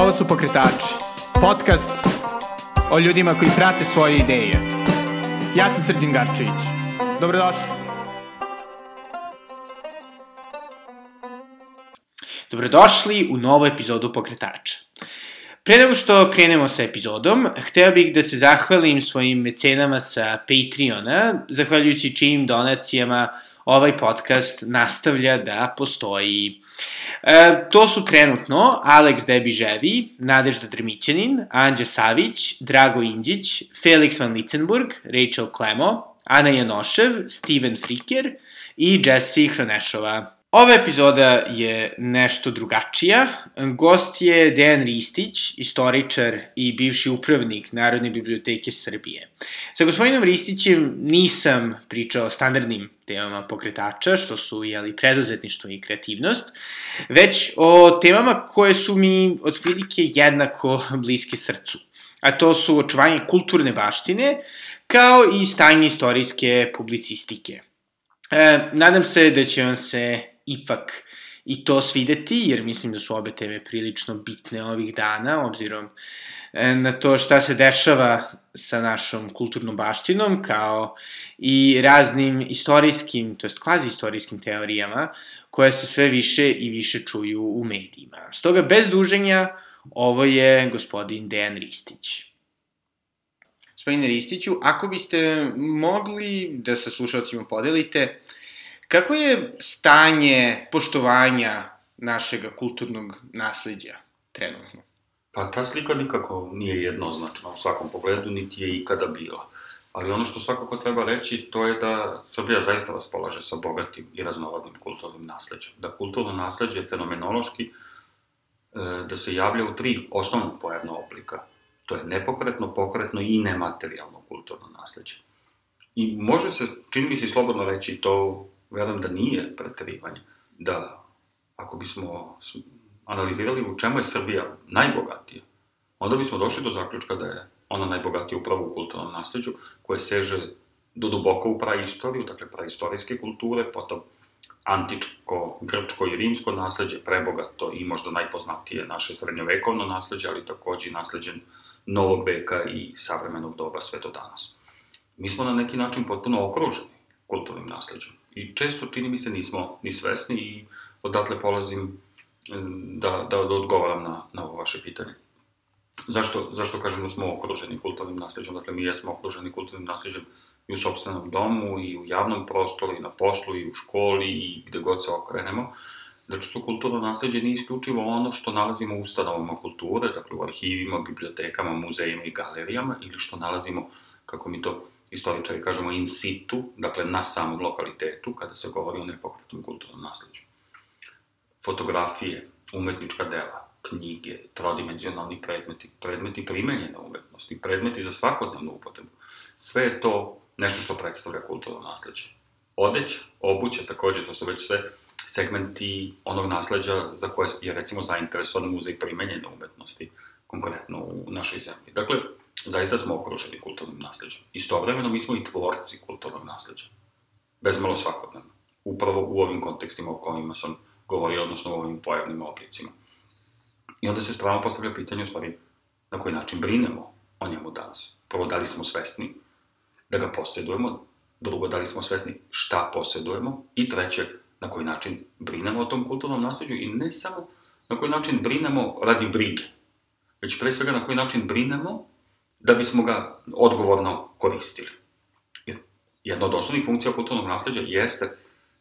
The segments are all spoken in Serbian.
Ovo su Pokretači, podcast o ljudima koji prate svoje ideje. Ja sam Srđan Garčević. Dobrodošli. Dobrodošli u novu epizodu Pokretača. Pre nego što krenemo sa epizodom, hteo bih da se zahvalim svojim mecenama sa Patreona, zahvaljujući čijim donacijama ovaj podcast nastavlja da postoji. E, to su trenutno Alex Debiževi, Nadežda Drmićanin, Anđa Savić, Drago Inđić, Felix Van Licenburg, Rachel Klemo, Ana Janošev, Steven Friker i Jesse Hronešova. Ova epizoda je nešto drugačija. Gost je Dejan Ristić, istoričar i bivši upravnik Narodne biblioteke Srbije. Sa gospodinom Ristićem nisam pričao o standardnim temama pokretača, što su jeli, preduzetništvo i kreativnost, već o temama koje su mi otprilike jednako bliske srcu. A to su očuvanje kulturne baštine, kao i stanje istorijske publicistike. E, nadam se da će vam se ipak i to svideti, jer mislim da su obe teme prilično bitne ovih dana, obzirom e, na to šta se dešava sa našom kulturnom baštinom, kao i raznim istorijskim, to jest kvazi istorijskim teorijama, koje se sve više i više čuju u medijima. Stoga, bez duženja, ovo je gospodin Dejan Ristić. Gospodine Ristiću, ako biste mogli da sa slušalcima podelite Kako je stanje poštovanja našeg kulturnog nasledđa trenutno? Pa ta slika nikako nije jednoznačna u svakom pogledu, niti je ikada bila. Ali ono što svakako treba reći, to je da Srbija zaista raspolaže sa bogatim i raznorodnim kulturnim nasledđem. Da kulturno nasledđe fenomenološki, e, da se javlja u tri osnovna pojavna oblika. To je nepokretno, pokretno i nematerijalno kulturno nasledđe. I može se, čini mi se slobodno reći, to verujem da nije preterivanje, da ako bismo analizirali u čemu je Srbija najbogatija, onda bismo došli do zaključka da je ona najbogatija upravo u kulturnom nasledđu, koje seže do duboko u praistoriju, dakle praistorijske kulture, potom antičko, grčko i rimsko nasledđe, prebogato i možda najpoznatije naše srednjovekovno nasledđe, ali takođe i nasledđe novog veka i savremenog doba sve do danas. Mi smo na neki način potpuno okruženi kulturnim nasledđem. I često, čini mi se, nismo ni svesni i odatle polazim da, da, da odgovaram na, na ovo vaše pitanje. Zašto, zašto kažem da smo okruženi kulturnim nasledđem? Dakle, mi jesmo okruženi kulturnim nasledđem i u sobstvenom domu, i u javnom prostoru, i na poslu, i u školi, i gde god se okrenemo. Znači, su kulturno nasledđe nije isključivo ono što nalazimo u ustanovama kulture, dakle u arhivima, bibliotekama, muzejima i galerijama, ili što nalazimo, kako mi to istoričari kažemo in situ, dakle na samom lokalitetu, kada se govori o nepokretnom kulturnom nasledđu. Fotografije, umetnička dela, knjige, trodimenzionalni predmeti, predmeti primenjene umetnosti, predmeti za svakodnevnu upotrebu. Sve je to nešto što predstavlja kulturno nasledđe. Odeć, obuće, takođe, to su već sve segmenti onog nasledđa za koje je recimo zainteresovan muzej primenjene umetnosti, konkretno u našoj zemlji. Dakle, zaista smo okruženi kulturnim nasledđem. Istovremeno mi smo i tvorci kulturnog nasledđa. Bezmalo svakodnevno. Upravo u ovim kontekstima o kojima sam govorio, odnosno u ovim pojavnim oblicima. I onda se spravo postavlja pitanje, u stvari, na koji način brinemo o njemu danas. Prvo, da li smo svesni da ga posjedujemo, drugo, da li smo svesni šta posjedujemo i treće, na koji način brinemo o tom kulturnom nasledđu i ne samo na koji način brinemo radi brige, već pre svega na koji način brinemo da bismo ga odgovorno koristili. Jedna od osnovnih funkcija kulturnog nasledđa jeste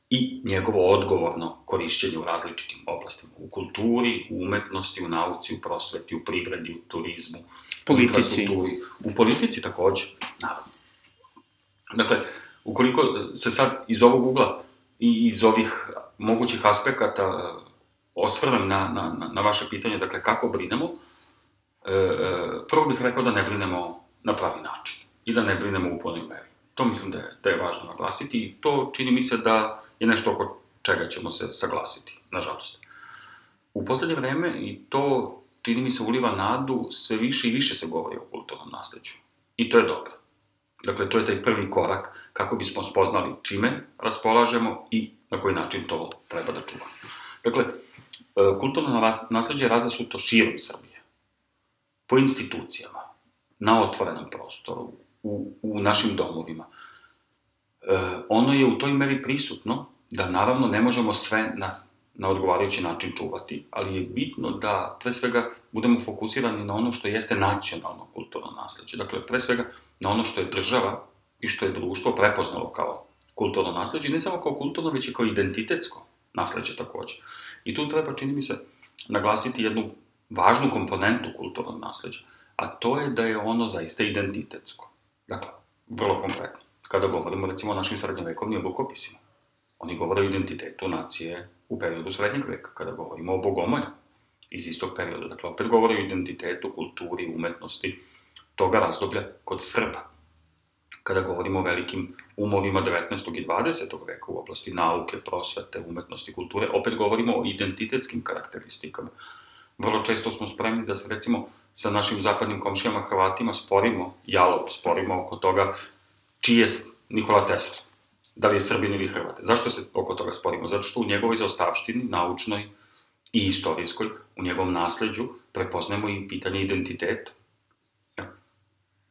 i njegovo odgovorno korišćenje u različitim oblastima. U kulturi, u umetnosti, u nauci, u prosveti, u privredi, u turizmu, politici. u U politici takođe, naravno. Dakle, ukoliko se sad iz ovog ugla i iz ovih mogućih aspekata osvrnem na, na, na vaše pitanje, dakle, kako brinemo, prvo bih rekao da ne brinemo na pravi način i da ne brinemo u punoj meri. To mislim da je, da je važno naglasiti i to čini mi se da je nešto oko čega ćemo se saglasiti, nažalost. U poslednje vreme, i to čini mi se uliva nadu, sve više i više se govori o kulturnom nasledđu. I to je dobro. Dakle, to je taj prvi korak kako bismo spoznali čime raspolažemo i na koji način to treba da čuvamo. Dakle, e, kulturno nasledđe je razasuto širom Srbije po institucijama, na otvorenom prostoru, u, u našim domovima, e, ono je u toj meri prisutno da naravno ne možemo sve na, na odgovarajući način čuvati, ali je bitno da pre svega budemo fokusirani na ono što jeste nacionalno kulturno nasledđe. Dakle, pre svega na ono što je država i što je društvo prepoznalo kao kulturno nasledđe, ne samo kao kulturno, već i kao identitetsko nasledđe takođe. I tu treba, čini mi se, naglasiti jednu važnu komponentu kulturnog nasledđa, a to je da je ono zaista identitetsko. Dakle, vrlo konkretno. Kada govorimo recimo o našim srednjovekovnim bukopisima, oni govore o identitetu nacije u periodu srednjeg veka, kada govorimo o bogomolju iz istog perioda. Dakle, opet govore o identitetu, kulturi, umetnosti toga razdoblja kod Srba. Kada govorimo o velikim umovima 19. i 20. veka u oblasti nauke, prosvete, umetnosti, kulture, opet govorimo o identitetskim karakteristikama. Vrlo često smo spremni da se recimo sa našim zapadnim komšijama Hrvatima sporimo, jalo, sporimo oko toga čiji je Nikola Tesla, da li je Srbin ili Hrvate. Zašto se oko toga sporimo? Zato što u njegovoj zaostavštini, naučnoj i istorijskoj, u njegovom nasledđu, prepoznajemo i pitanje identiteta.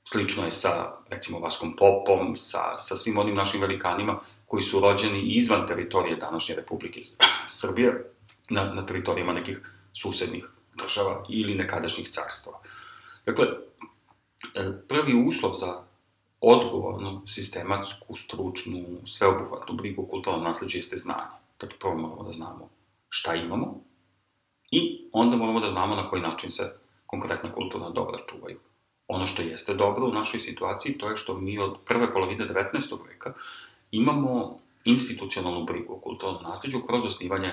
Slično je sa, recimo, Vaskom Popom, sa, sa svim onim našim velikanima koji su rođeni izvan teritorije današnje Republike Srbije, na, na teritorijama nekih susednih država ili nekadašnjih carstava. Dakle, e, prvi uslov za odgovornu, sistematsku, stručnu, sveobuhvatnu brigu o kulturnom nasledđu jeste znanje. Dakle, prvo moramo da znamo šta imamo i onda moramo da znamo na koji način se konkretna kulturna dobra čuvaju. Ono što jeste dobro u našoj situaciji, to je što mi od prve polovine 19. veka imamo institucionalnu brigu o kulturnom nasledđu kroz osnivanje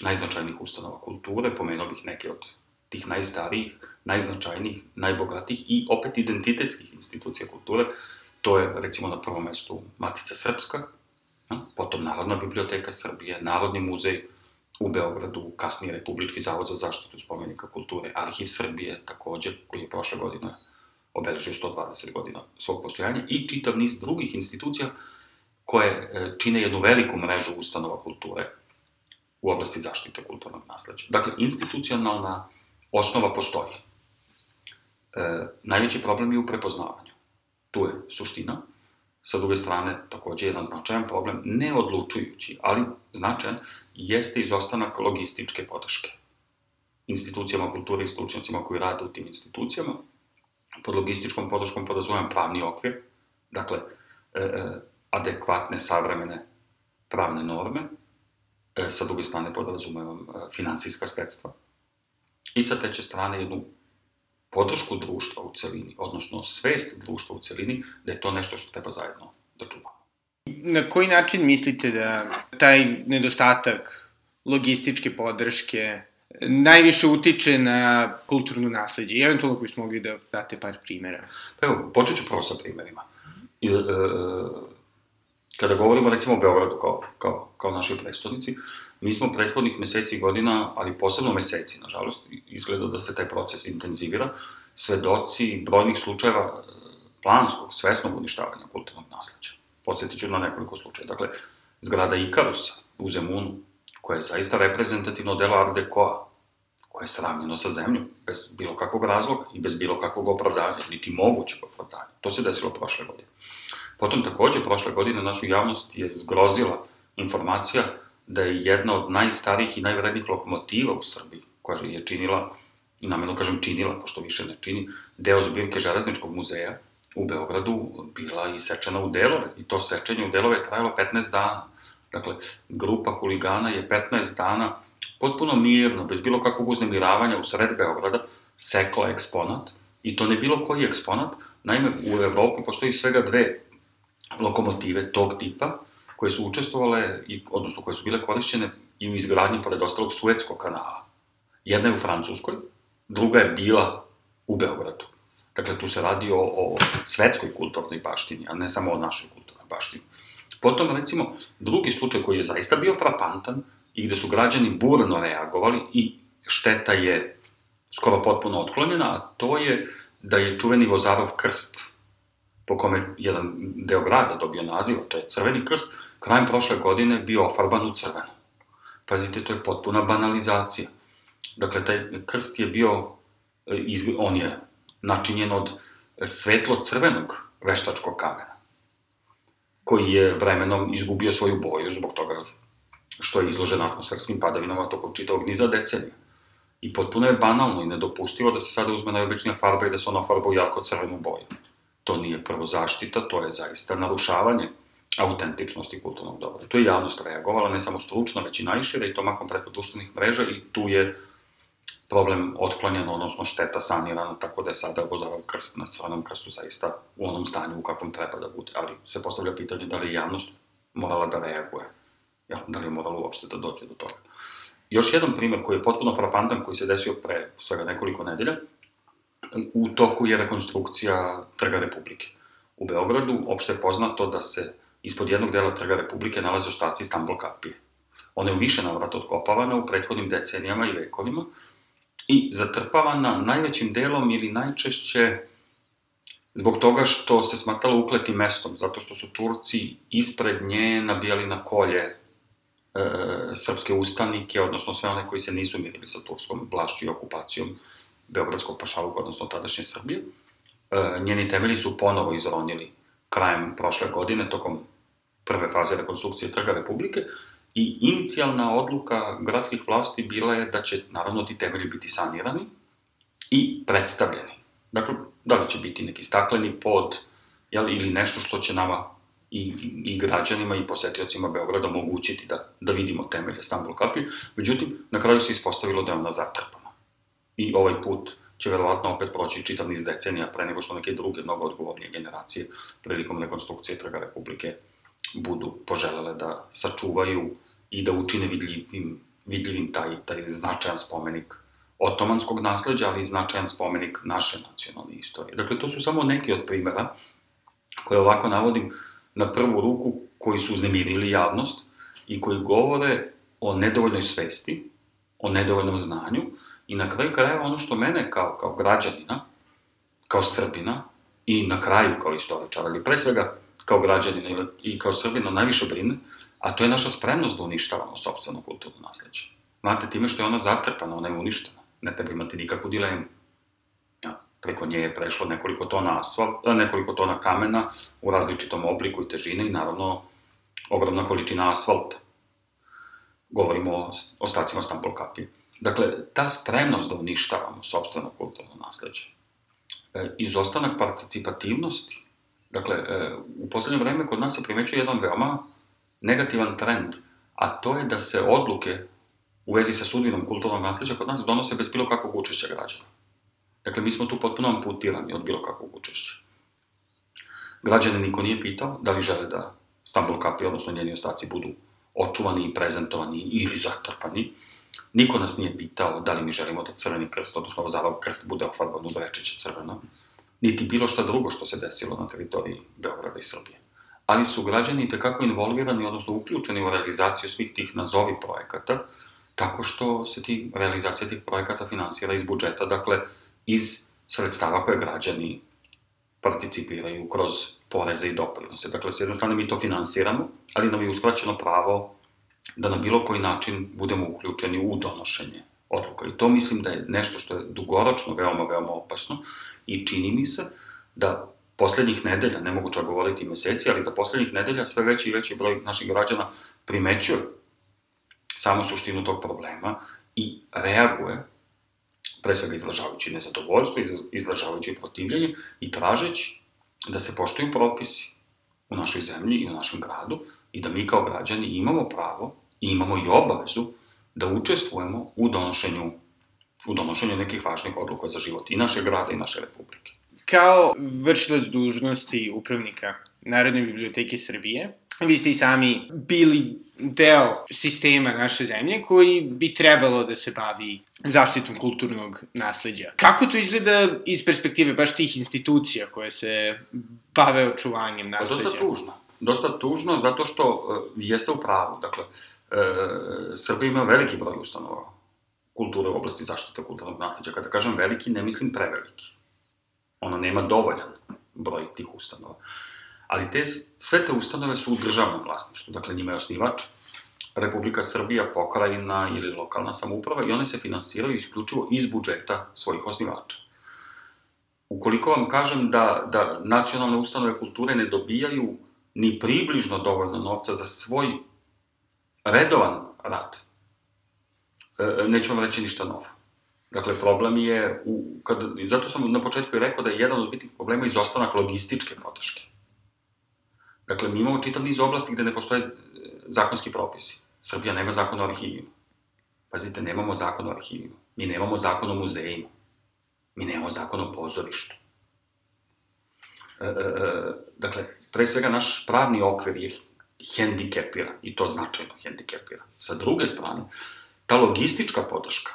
najznačajnijih ustanova kulture, pomenuo bih neke od tih najstarijih, najznačajnijih, najbogatijih i opet identitetskih institucija kulture, to je recimo na prvom mestu Matica Srpska, potom Narodna biblioteka Srbije, Narodni muzej u Beogradu, kasnije Republički zavod za zaštitu spomenika kulture, Arhiv Srbije takođe, koji je prošle godine obeležio 120 godina svog postojanja i čitav niz drugih institucija koje e, čine jednu veliku mrežu ustanova kulture u oblasti zaštite kulturnog nasleđa. Dakle, institucionalna osnova postoji. E, najveći problem je u prepoznavanju. Tu je suština. Sa druge strane, takođe jedan značajan problem, ne odlučujući, ali značajan, jeste izostanak logističke podrške. Institucijama kulture i stručnjacima koji rade u tim institucijama, pod logističkom podrškom podazujem pravni okvir, dakle, e, e, adekvatne, savremene pravne norme, sa druge strane podrazumevam e, finansijska sredstva, i sa treće strane jednu podršku društva u celini, odnosno svest društva u celini, da je to nešto što treba zajedno da čuvamo. Na koji način mislite da taj nedostatak logističke podrške najviše utiče na kulturno nasledđe? I eventualno koji smo mogli da date par primera. Pa evo, počet ću prvo sa primerima. I, e, e, kada govorimo recimo o Beogradu kao, kao, kao našoj predstavnici, Mi smo prethodnih meseci i godina, ali posebno meseci, nažalost, izgleda da se taj proces intenzivira, svedoci brojnih slučajeva e, planskog, svesnog uništavanja kulturnog nasleđa. Podsjetit ću na nekoliko slučaja. Dakle, zgrada Ikarusa u Zemunu, koja je zaista reprezentativno delo Art Decoa, koje je sravnjeno sa zemljom, bez bilo kakvog razloga i bez bilo kakvog opravdanja, niti mogućeg opravdanja. To se desilo prošle godine. Potom takođe, prošle godine našu javnost je zgrozila informacija da je jedna od najstarijih i najvrednijih lokomotiva u Srbiji, koja je činila, i nameno kažem činila, pošto više ne čini, deo zbirke Železničkog muzeja u Beogradu bila i sečena u delove, i to sečenje u delove je trajalo 15 dana. Dakle, grupa huligana je 15 dana potpuno mirno, bez bilo kakvog uznemiravanja u sred Beograda, sekla eksponat, i to ne bilo koji eksponat, naime u Evropi postoji svega dve lokomotive tog tipa, koje su učestvovale, i, odnosno koje su bile korišćene i u izgradnji, pored ostalog, Suetskog kanala. Jedna je u Francuskoj, druga je bila u Beogradu. Dakle, tu se radi o, o svetskoj kulturnoj baštini, a ne samo o našoj kulturnoj baštini. Potom, recimo, drugi slučaj koji je zaista bio frapantan i gde su građani burno reagovali i šteta je skoro potpuno otklonjena, a to je da je čuveni Vozarov krst, po kome jedan deo grada dobio naziv, to je Crveni krst, krajem prošle godine bio ofarban u crveno. Pazite, to je potpuna banalizacija. Dakle, taj krst je bio, on je načinjen od svetlo-crvenog veštačkog kamena, koji je vremenom izgubio svoju boju zbog toga što je izložen atmosferskim padavinama tokom čitavog niza decenija. I potpuno je banalno i nedopustivo da se sada uzme najobičnija farba i da se ona farba u jako crvenu boju. To nije prvo zaštita, to je zaista narušavanje autentičnosti kulturnog dobra. Tu je javnost reagovala, ne samo stručno, već i najšire, i to makom preko društvenih mreža, i tu je problem otklanjan, odnosno šteta sanirana, tako da je sada vozarav krst na crvenom krstu zaista u onom stanju u kakvom treba da bude. Ali se postavlja pitanje da li je javnost morala da reaguje, ja, da li je morala uopšte da dođe do toga. Još jedan primer koji je potpuno frapantan, koji se desio pre svega nekoliko nedelja, u toku je rekonstrukcija Trga Republike. U Beogradu opšte je poznato da se ispod jednog dela Trga Republike nalaze ostaci Stambol kapije. Ona je u više navrata otkopavana u prethodnim decenijama i vekovima i zatrpavana najvećim delom ili najčešće zbog toga što se smatralo ukletim mestom, zato što su Turci ispred nje nabijali na kolje e, srpske ustanike, odnosno sve one koji se nisu mirili sa turskom vlašću i okupacijom Beogradskog pašaluka, odnosno tadašnje Srbije. E, njeni temelji su ponovo izronili krajem prošle godine, tokom prve faze rekonstrukcije Trga Republike, i inicijalna odluka gradskih vlasti bila je da će, naravno, ti temelji biti sanirani i predstavljeni. Dakle, da li će biti neki stakleni pod, jel, ili nešto što će nama i, i, građanima i posetiocima Beograda omogućiti da, da vidimo temelje Stambul Kapi, međutim, na kraju se ispostavilo da je ona zatrpana. I ovaj put će verovatno opet proći čitav niz decenija pre nego što neke druge, mnogo odgovornije generacije prilikom rekonstrukcije Trga Republike budu poželele da sačuvaju i da učine vidljivim, vidljivim taj, taj značajan spomenik otomanskog nasleđa, ali i značajan spomenik naše nacionalne istorije. Dakle, to su samo neki od primera koje ovako navodim na prvu ruku koji su uznemirili javnost i koji govore o nedovoljnoj svesti, o nedovoljnom znanju i na kraju krajeva ono što mene kao, kao građanina, kao Srbina i na kraju kao istoričar, ali pre svega kao građanina i kao Srbina najviše brine, a to je naša spremnost da uništavamo sobstveno kulturno nasledđe. Znate, time što je ona zatrpana, ona je uništena. Ne treba imati nikakvu dilemu. Ja, preko nje je prešlo nekoliko tona asfalta, nekoliko tona kamena u različitom obliku i težine i naravno ogromna količina asfalta. Govorimo o ostacima Stambol kapije. Dakle, ta spremnost da uništavamo sobstveno kulturno nasledđe, e, izostanak participativnosti, dakle, e, u poslednje vreme kod nas se primećuje jedan veoma negativan trend, a to je da se odluke u vezi sa sudbinom kulturnog nasleđa kod nas donose bez bilo kakvog učešća građana. Dakle, mi smo tu potpuno amputirani od bilo kakvog učešća. Građane niko nije pitao da li žele da Stambul kapi, odnosno njeni ostaci, budu očuvani i prezentovani ili zatrpani. Niko nas nije pitao da li mi želimo da crveni krst, odnosno Vazalov krst, bude ofarban u brečiće crveno, niti bilo šta drugo što se desilo na teritoriji Beograda i Srbije ali su građani tekako involvirani, odnosno uključeni u realizaciju svih tih nazovi projekata, tako što se ti realizacija tih projekata finansira iz budžeta, dakle, iz sredstava koje građani participiraju kroz poreze i doprinose. Dakle, s jedne strane mi to finansiramo, ali nam je uskraćeno pravo da na bilo koji način budemo uključeni u donošenje odluka. I to mislim da je nešto što je dugoročno veoma, veoma opasno i čini mi se da poslednjih nedelja, ne mogu čak govoriti meseci, ali da poslednjih nedelja sve veći i veći broj naših građana primećuje samu suštinu tog problema i reaguje, pre svega izlažavajući nezadovoljstvo, izlažavajući protivljenje i tražeći da se poštuju propisi u našoj zemlji i u našem gradu i da mi kao građani imamo pravo i imamo i obavezu da učestvujemo u donošenju, u donošenju nekih važnih odluka za život i naše grada i naše republike. Kao vršilac dužnosti upravnika Narodne biblioteke Srbije, vi ste i sami bili deo sistema naše zemlje koji bi trebalo da se bavi zaštitom kulturnog nasledđa. Kako to izgleda iz perspektive baš tih institucija koje se bave očuvanjem pa nasledđa? Dosta tužno. Dosta tužno zato što uh, jeste u pravu. Dakle, uh, Srbija ima veliki broj ustanova kulture u oblasti zaštite kulturnog nasledđa. Kada kažem veliki, ne mislim preveliki ona nema dovoljan broj tih ustanova. Ali te, sve te ustanove su u državnom vlasništvu, dakle njima je osnivač Republika Srbija, pokrajina ili lokalna samouprava i one se finansiraju isključivo iz budžeta svojih osnivača. ukoliko vam kažem da, da nacionalne ustanove kulture ne dobijaju ni približno dovoljno novca za svoj redovan rad, e, neću vam reći ništa novo. Dakle, problem je, u, kad, zato sam na početku i rekao da je jedan od bitnih problema izostanak logističke podrške. Dakle, mi imamo čitav niz oblasti gde ne postoje zakonski propisi. Srbija nema zakon o arhivima. Pazite, nemamo zakon o arhivima. Mi nemamo zakon o muzejima. Mi nemamo zakon o pozorištu. E, e, e, dakle, pre svega naš pravni okvir je hendikepiran, i to značajno hendikepiran. Sa druge strane, ta logistička podrška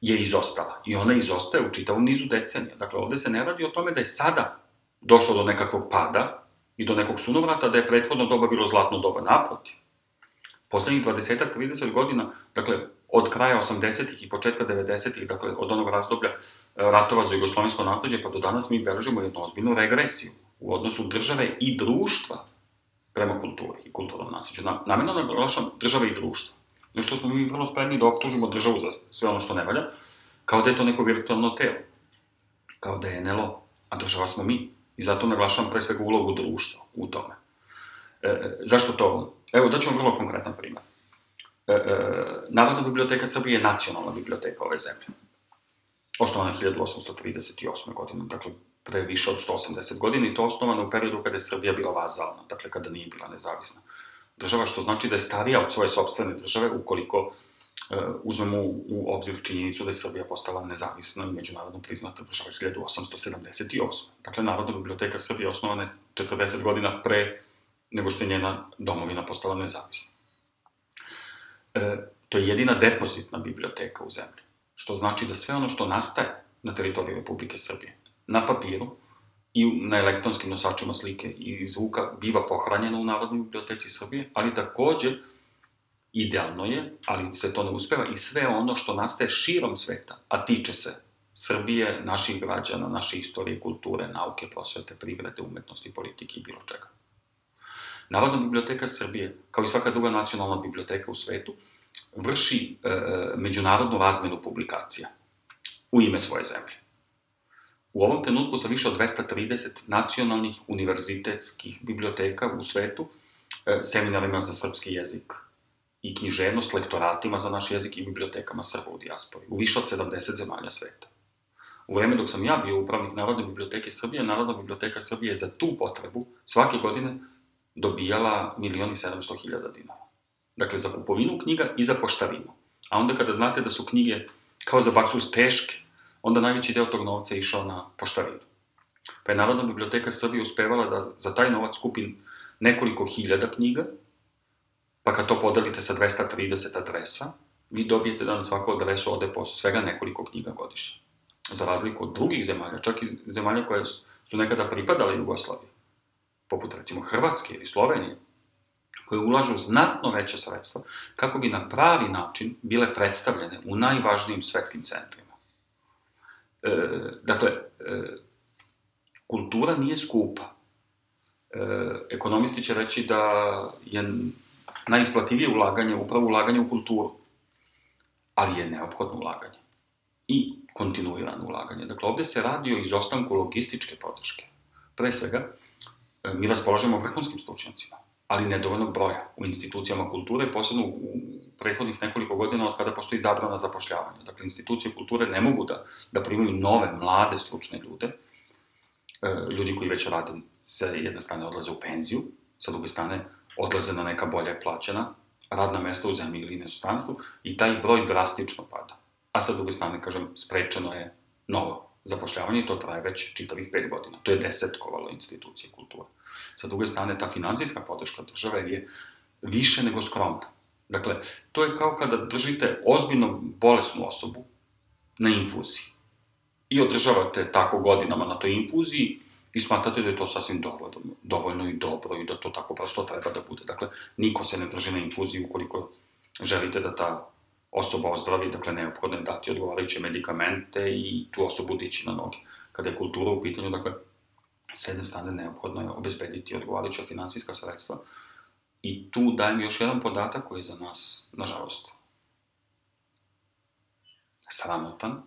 je izostala. I ona izostaje u čitavom nizu decenija. Dakle, ovde se ne radi o tome da je sada došlo do nekakvog pada i do nekog sunovrata, da je prethodno doba bilo zlatno doba. Naprotiv. Poslednjih 20-30 godina, dakle, od kraja 80-ih i početka 90-ih, dakle, od onog razdoblja e, ratova za jugoslovensko nasledđe, pa do danas mi beležimo jednu ozbiljnu regresiju u odnosu države i društva prema kulturi i kulturnom nasledđu. Namjerno naglašam države i društva. Nešto smo mi vrlo spremni da optužimo državu za sve ono što ne valja, kao da je to neko virtualno telo, kao da je NLO, a država smo mi. I zato naglašavam pre svega ulogu društva u tome. E, e zašto to? Evo, daću vam vrlo konkretan primer. E, e, Narodna biblioteka Srbije je nacionalna biblioteka ove zemlje. Osnovana 1838. godine, dakle, pre više od 180 godina i to osnovano u periodu kada je Srbija bila vazalna, dakle kada nije bila nezavisna država, što znači da je starija od svoje sobstvene države ukoliko e, uzmemo u, u obzir činjenicu da je Srbija postala nezavisna i međunarodno priznata država 1878. Dakle, Narodna biblioteka Srbije osnovana je 40 godina pre nego što je njena domovina postala nezavisna. E, to je jedina depozitna biblioteka u zemlji, što znači da sve ono što nastaje na teritoriji Republike Srbije, na papiru, i na elektronskim nosačima slike i zvuka biva pohranjeno u Narodnoj biblioteci Srbije, ali takođe idealno je, ali se to ne uspeva, i sve ono što nastaje širom sveta, a tiče se Srbije, naših građana, naše istorije, kulture, nauke, prosvete, privrede, umetnosti, politike i bilo čega. Narodna biblioteka Srbije, kao i svaka druga nacionalna biblioteka u svetu, vrši e, međunarodnu razmenu publikacija u ime svoje zemlje. U ovom trenutku sa više od 230 nacionalnih univerzitetskih biblioteka u svetu, e, seminarima za srpski jezik i književnost, lektoratima za naš jezik i bibliotekama Srba u dijaspori, u više od 70 zemalja sveta. U vreme dok sam ja bio upravnik Narodne biblioteke Srbije, Narodna biblioteka Srbije je za tu potrebu svake godine dobijala milioni 700 hiljada dinara. Dakle, za kupovinu knjiga i za poštarinu. A onda kada znate da su knjige kao za baksus teške, onda najveći deo tog novca je išao na poštarinu. Pa je Narodna biblioteka Srbije uspevala da za taj novac kupi nekoliko hiljada knjiga, pa kad to podelite sa 230 adresa, vi dobijete da na svaku adresu ode po svega nekoliko knjiga godišnje. Za razliku od drugih zemalja, čak i zemalja koje su nekada pripadale Jugoslaviji, poput recimo Hrvatske ili Slovenije, koje ulažu znatno veće sredstva kako bi na pravi način bile predstavljene u najvažnijim svetskim centrima. E, dakle, e, kultura nije skupa. E, ekonomisti će reći da je najisplativije ulaganje upravo ulaganje u kulturu, ali je neophodno ulaganje i kontinuirano ulaganje. Dakle, ovde se radi o izostanku logističke podrške. Pre svega, mi raspolažemo vrhunskim stručnjacima ali nedovoljnog broja u institucijama kulture, posebno u prethodnih nekoliko godina od kada postoji zabrana zapošljavanja. Dakle, institucije kulture ne mogu da, da primaju nove, mlade, stručne ljude, e, ljudi koji već rade, sa jedne strane odlaze u penziju, sa druge strane odlaze na neka bolje plaćena radna mesta u zemlji ili inostranstvu i taj broj drastično pada. A sa druge strane, kažem, sprečeno je novo zapošljavanje i to traje već čitavih pet godina. To je desetkovalo institucije kulture. Sa druge strane, ta finansijska podrška države je više nego skromna. Dakle, to je kao kada držite ozbiljno bolesnu osobu na infuziji. I održavate tako godinama na toj infuziji i smatrate da je to sasvim dovoljno, dovoljno i dobro i da to tako prosto treba da bude. Dakle, niko se ne drži na infuziji ukoliko želite da ta osoba ozdravi, dakle neophodno je dati odgovarajuće medikamente i tu osobu dići na noge. Kada je kultura u pitanju, dakle, sa jedne strane neophodno je obezbediti odgovarajuća finansijska sredstva i tu dajem još jedan podatak koji je za nas, nažalost, sramotan,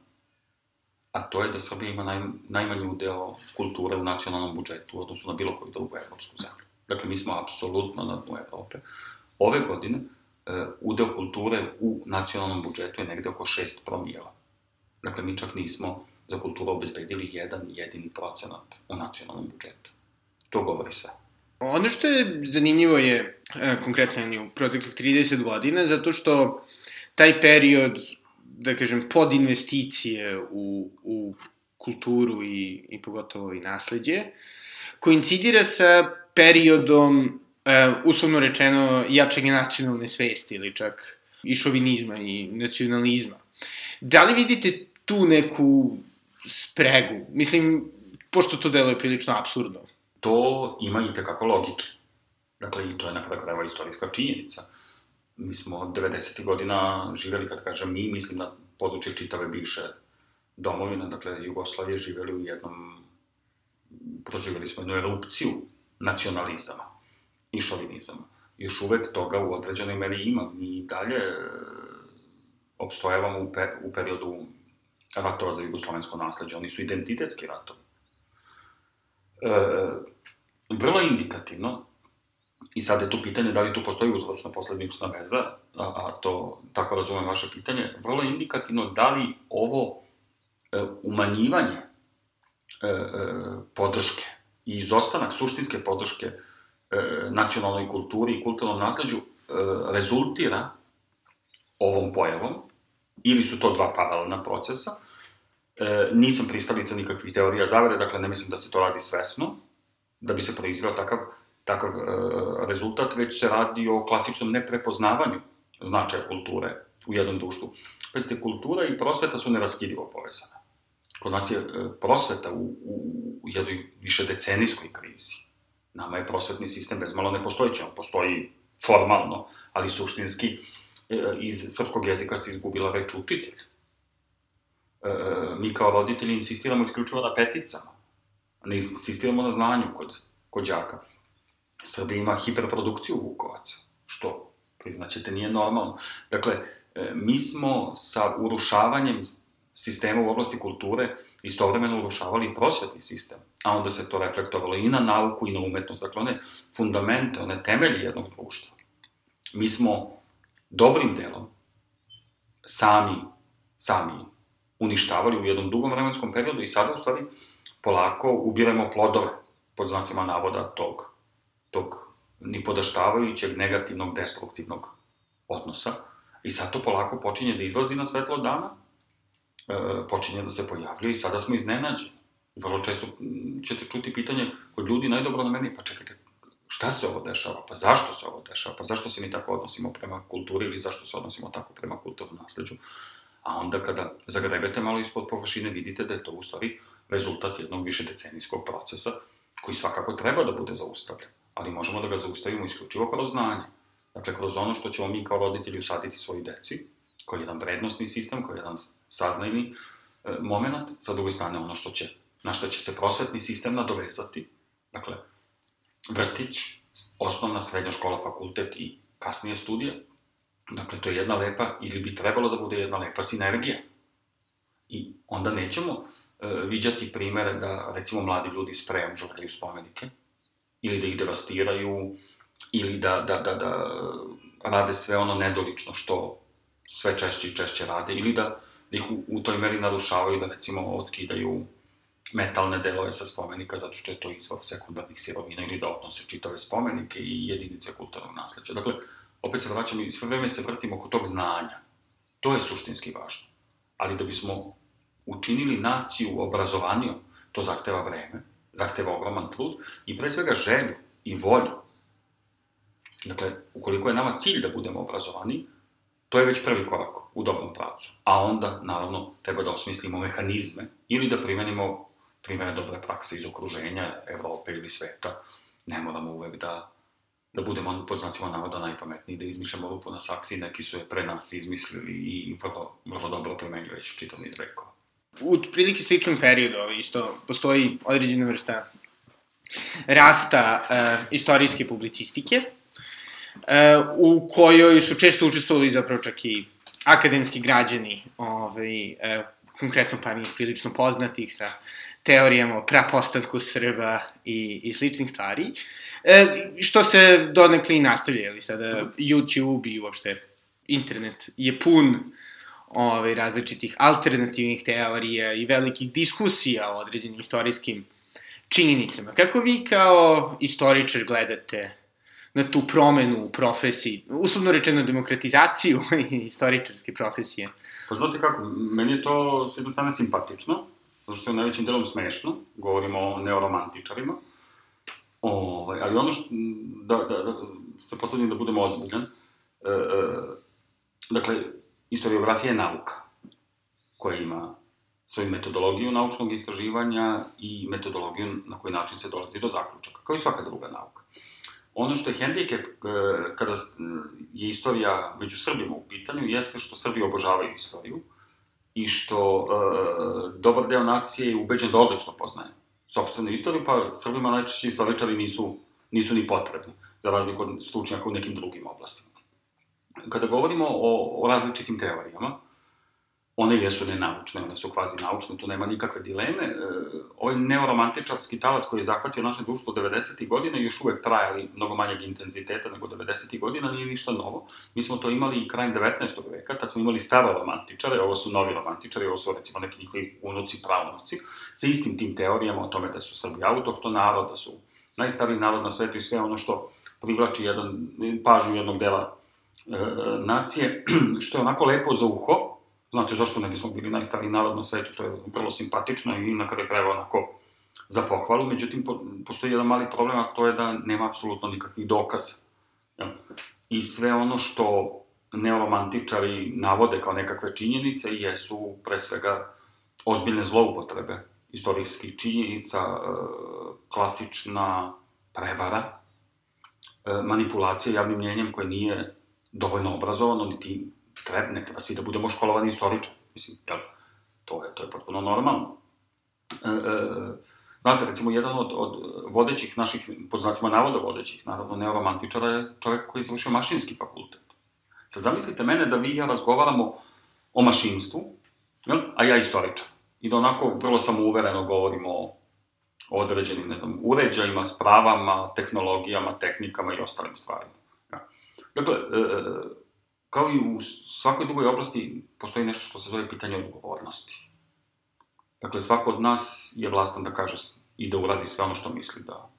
a to je da Srbija ima naj, najmanji udeo kulture u nacionalnom budžetu, odnosno na bilo koju drugu evropsku zemlju. Dakle, mi smo apsolutno na dnu Evrope. Ove godine e, udeo kulture u nacionalnom budžetu je negde oko 6 promijela. Dakle, mi čak nismo za kulturu obezbedili jedan jedini procenat u nacionalnom budžetu. To govori sve. Ono što je zanimljivo je, e, konkretno u proteklih 30 godina, zato što taj period, da kažem, pod investicije u, u kulturu i, i pogotovo i nasledđe, koincidira sa periodom, e, uslovno rečeno, jačega nacionalne svesti ili čak i šovinizma i nacionalizma. Da li vidite tu neku spregu? Mislim, pošto to deluje prilično absurdno to ima i tekako logike. Dakle, i to je na kraju krajeva istorijska činjenica. Mi smo 90. godina živeli, kad kažem mi, mislim na područje čitave bivše domovine, dakle, Jugoslavije, živeli u jednom, proživeli smo jednu erupciju nacionalizama i šovinizama. Još uvek toga u određenoj meri ima. Mi dalje e, obstojavamo u, pe, u periodu ratova za jugoslovensko nasledđe. Oni su identitetski ratovi e, vrlo indikativno, i sad je tu pitanje da li tu postoji uzročno posledična veza, a, a to, tako razumem vaše pitanje, vrlo indikativno da li ovo e, umanjivanje e, e, podrške i izostanak suštinske podrške e, nacionalnoj kulturi i kulturnom nasledđu e, rezultira ovom pojavom, ili su to dva paralelna procesa, E, nisam pristalica nikakvih teorija zavere, dakle ne mislim da se to radi svesno, da bi se proizveo takav, takav e, rezultat, već se radi o klasičnom neprepoznavanju značaja kulture u jednom društvu. Pazite, kultura i prosveta su neraskidivo povezane. Kod nas je e, prosveta u, u, u jednoj više decenijskoj krizi. Nama je prosvetni sistem bezmalo nepostojići, on postoji formalno, ali suštinski iz srpskog jezika se izgubila reč učitelj e, mi kao roditelji insistiramo isključivo na peticama, ne insistiramo na znanju kod, kod đaka. Srbija ima hiperprodukciju Vukovaca, što, priznaćete, nije normalno. Dakle, e, mi smo sa urušavanjem sistema u oblasti kulture istovremeno urušavali prosvetni sistem, a onda se to reflektovalo i na nauku i na umetnost, dakle one fundamente, one temelje jednog društva. Mi smo dobrim delom sami, sami uništavali u jednom dugom vremenskom periodu i sada u stvari polako ubiramo plodove, pod znacima navoda, tog, tog nipodaštavajućeg, negativnog, destruktivnog odnosa. I sad to polako počinje da izlazi na svetlo dana, e, počinje da se pojavljuje i sada smo iznenađeni. Vrlo često ćete čuti pitanje kod ljudi najdobro na meni, pa čekajte, šta se ovo dešava, pa zašto se ovo dešava, pa zašto se mi tako odnosimo prema kulturi ili zašto se odnosimo tako prema kulturnom nasledđu a onda kada zagrebete malo ispod površine vidite da je to u stvari rezultat jednog više decenijskog procesa koji svakako treba da bude zaustavljen, ali možemo da ga zaustavimo isključivo kroz znanje. Dakle, kroz ono što ćemo mi kao roditelji usaditi svoji deci, koji je jedan vrednostni sistem, koji je jedan saznajni e, moment, sa druge strane ono što će, na što će se prosvetni sistem nadovezati, dakle, vrtić, osnovna, srednja škola, fakultet i kasnije studije, Dakle, to je jedna lepa, ili bi trebalo da bude jedna lepa sinergija. I onda nećemo uh, viđati primere da, recimo, mladi ljudi sprejom žvrljaju spomenike, ili da ih devastiraju, ili da, da, da, da rade sve ono nedolično što sve češće i češće rade, ili da, da ih u, u toj meri narušavaju, da recimo otkidaju metalne delove sa spomenika zato što je to izvor sekundarnih sirovina ili da odnose čitave spomenike i jedinice kulturnog nasleđa. Dakle, opet se vraćam i sve vreme se vrtimo oko tog znanja. To je suštinski važno. Ali da bismo učinili naciju obrazovanijom, to zahteva vreme, zahteva ogroman trud i pre svega želju i volju. Dakle, ukoliko je nama cilj da budemo obrazovani, to je već prvi korak u dobrom pravcu. A onda, naravno, treba da osmislimo mehanizme ili da primenimo primere dobre prakse iz okruženja Evrope ili sveta. Ne moramo uvek da da budemo pod znacima navoda najpametniji, da izmišljamo rupu na saksi, neki su je pre nas izmislili i vrlo, vrlo dobro premenju već čitav niz vekova. U prilike sličnom periodu isto postoji određena vrsta rasta uh, istorijske publicistike, uh, u kojoj su često učestvovali zapravo čak i akademski građani ovaj, uh, konkretno par njih prilično poznatih sa teorijama o prapostanku Srba i, i sličnih stvari, e, što se donekli i nastavlja, ali sada YouTube i uopšte internet je pun ovaj, različitih alternativnih teorija i velikih diskusija o određenim istorijskim činjenicama. Kako vi kao istoričar gledate na tu promenu u profesiji, uslovno rečeno demokratizaciju istoričarske profesije? Pa znate kako, meni je to s jedne strane simpatično, zato što je najvećim delom smešno, govorimo o neoromantičarima, ovaj, ali ono što, da, da, da se potrudim da budem ozbiljan, e, e, dakle, historiografija je nauka koja ima svoju metodologiju naučnog istraživanja i metodologiju na koji način se dolazi do zaključaka, kao i svaka druga nauka. Ono što je hendikep e, kada je istorija među Srbima u pitanju, jeste što Srbi obožavaju istoriju i što e, dobar deo nacije je ubeđen da odlično poznaje sobstvenu istoriju, pa Srbima najčešće istoričari nisu, nisu ni potrebni, za razliku od stručnjaka u nekim drugim oblastima. Kada govorimo o, o različitim teorijama, one jesu nenaučne, one su kvazi naučne, tu nema nikakve dileme. E, ovaj neoromantičarski talas koji je zahvatio naše društvo 90. godina još uvek trajali mnogo manjeg intenziteta nego 90. godina, nije ništa novo. Mi smo to imali i krajem 19. veka, tad smo imali staro romantičare, ovo su novi romantičari, ovo su recimo neki njihovi unuci, pravunuci, sa istim tim teorijama o tome da su Srbi autohton narod, da su najstariji narod na svetu i sve ono što privlači jedan, pažnju jednog dela e, nacije, što je onako lepo za uho, Znate, zašto ne bismo bili najstariji narod na svetu, to je vrlo simpatično i na kraju krajeva onako za pohvalu, međutim, po, postoji jedan mali problem, a to je da nema apsolutno nikakvih dokaza. I sve ono što neoromantičari navode kao nekakve činjenice jesu pre svega ozbiljne zloupotrebe istorijskih činjenica, e, klasična prevara, e, manipulacija javnim mnjenjem koje nije dovoljno obrazovano, niti treba, ne treba svi da budemo školovani istoričari. Mislim, jel, to je, to je potpuno normalno. E, e, znate, recimo, jedan od, od vodećih naših, pod znacima navoda vodećih, naravno, neoromantičara je čovjek koji je završio mašinski fakultet. Sad zamislite mene da vi i ja razgovaramo o mašinstvu, jel, a ja istoričar. I da onako vrlo samouvereno govorimo o određenim, ne znam, uređajima, spravama, tehnologijama, tehnikama i ostalim stvarima. Ja. Dakle, e, kao i u svakoj drugoj oblasti, postoji nešto što se zove pitanje odgovornosti. Dakle, svako od nas je vlastan da kaže i da uradi sve ono što misli da,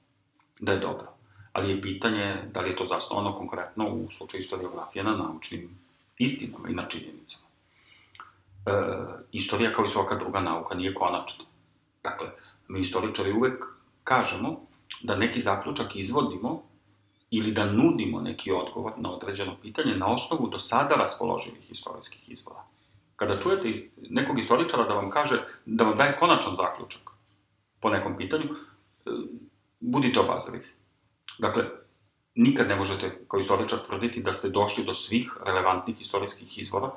da je dobro. Ali je pitanje da li je to zasnovano konkretno u slučaju historiografije na naučnim istinama i na činjenicama. E, istorija kao i svaka druga nauka nije konačna. Dakle, mi istoričari uvek kažemo da neki zaključak izvodimo ili da nudimo neki odgovor na određeno pitanje na osnovu do sada raspoloživih istorijskih izvora. Kada čujete nekog istoričara da vam kaže, da vam daje konačan zaključak po nekom pitanju, e, budite obazrivi. Dakle, nikad ne možete kao istoričar tvrditi da ste došli do svih relevantnih istorijskih izvora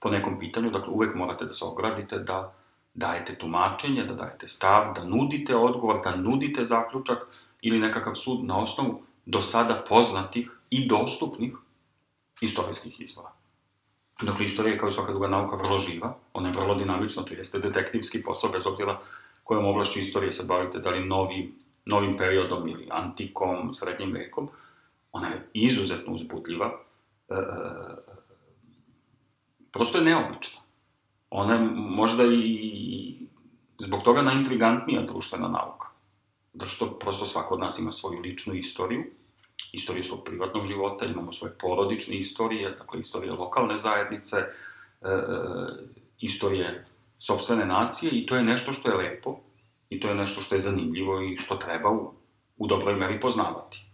po nekom pitanju, dakle uvek morate da se ogradite, da dajete tumačenje, da dajete stav, da nudite odgovor, da nudite zaključak ili nekakav sud na osnovu do sada poznatih i dostupnih istorijskih izvora. Dakle, istorija je kao i svaka druga nauka vrlo živa, ona je vrlo dinamična, to jeste detektivski posao, bez obzira kojom oblašću istorije se bavite, da li novi, novim periodom ili antikom, srednjim vekom, ona je izuzetno uzbudljiva, e, e prosto je neobična. Ona je možda i zbog toga najintrigantnija društvena nauka. Zato što prosto svako od nas ima svoju ličnu istoriju, istoriju svog privatnog života, imamo svoje porodične istorije, dakle istorije lokalne zajednice, e, istorije sobstvene nacije i to je nešto što je lepo i to je nešto što je zanimljivo i što treba u, u dobroj meri poznavati.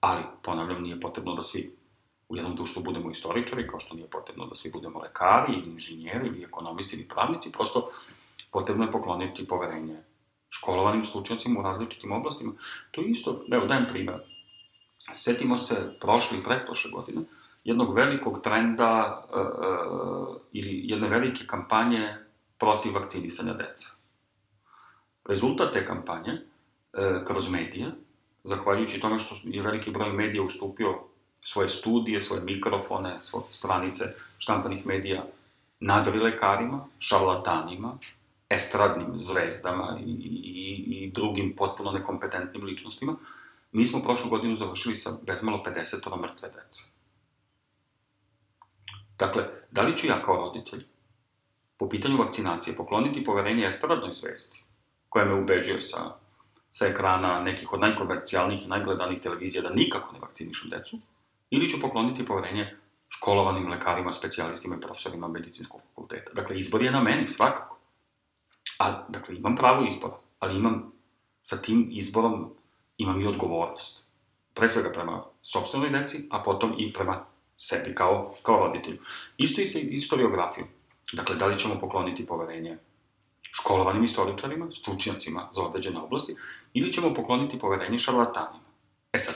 Ali, ponavljam, nije potrebno da svi u jednom društvu budemo istoričari, kao što nije potrebno da svi budemo lekari ili inženjeri ili ekonomisti ili pravnici, prosto potrebno je pokloniti poverenje školovanim slučajcima u različitim oblastima. To je isto, evo dajem primjer, setimo se prošle i pretprošle godine, jednog velikog trenda e, e, ili jedne velike kampanje protiv vakcinisanja deca. Rezultat te kampanje, e, kroz medije, zahvaljujući tome što je veliki broj medija ustupio svoje studije, svoje mikrofone, svoje stranice štampanih medija nadrilekarima, šarlatanima, estradnim zvezdama i, i, i drugim potpuno nekompetentnim ličnostima, mi smo prošlu godinu završili sa bezmalo 50 mrtve dece. Dakle, da li ću ja kao roditelj po pitanju vakcinacije pokloniti poverenje estradnoj zvezdi, koja me ubeđuje sa, sa ekrana nekih od najkomercijalnijih i najgledanih televizija da nikako ne vakcinišem decu, ili ću pokloniti poverenje školovanim lekarima, specijalistima i profesorima medicinskog fakulteta. Dakle, izbor je na meni, svakako. A, dakle, imam pravo izbora, ali imam, sa tim izborom imam i odgovornost. Pre svega prema sobstvenoj deci, a potom i prema sebi kao, kao roditelju. Isto i sa historiografijom. Dakle, da li ćemo pokloniti poverenje školovanim istoričarima, stručnjacima za određene oblasti, ili ćemo pokloniti poverenje šarlatanima. E sad,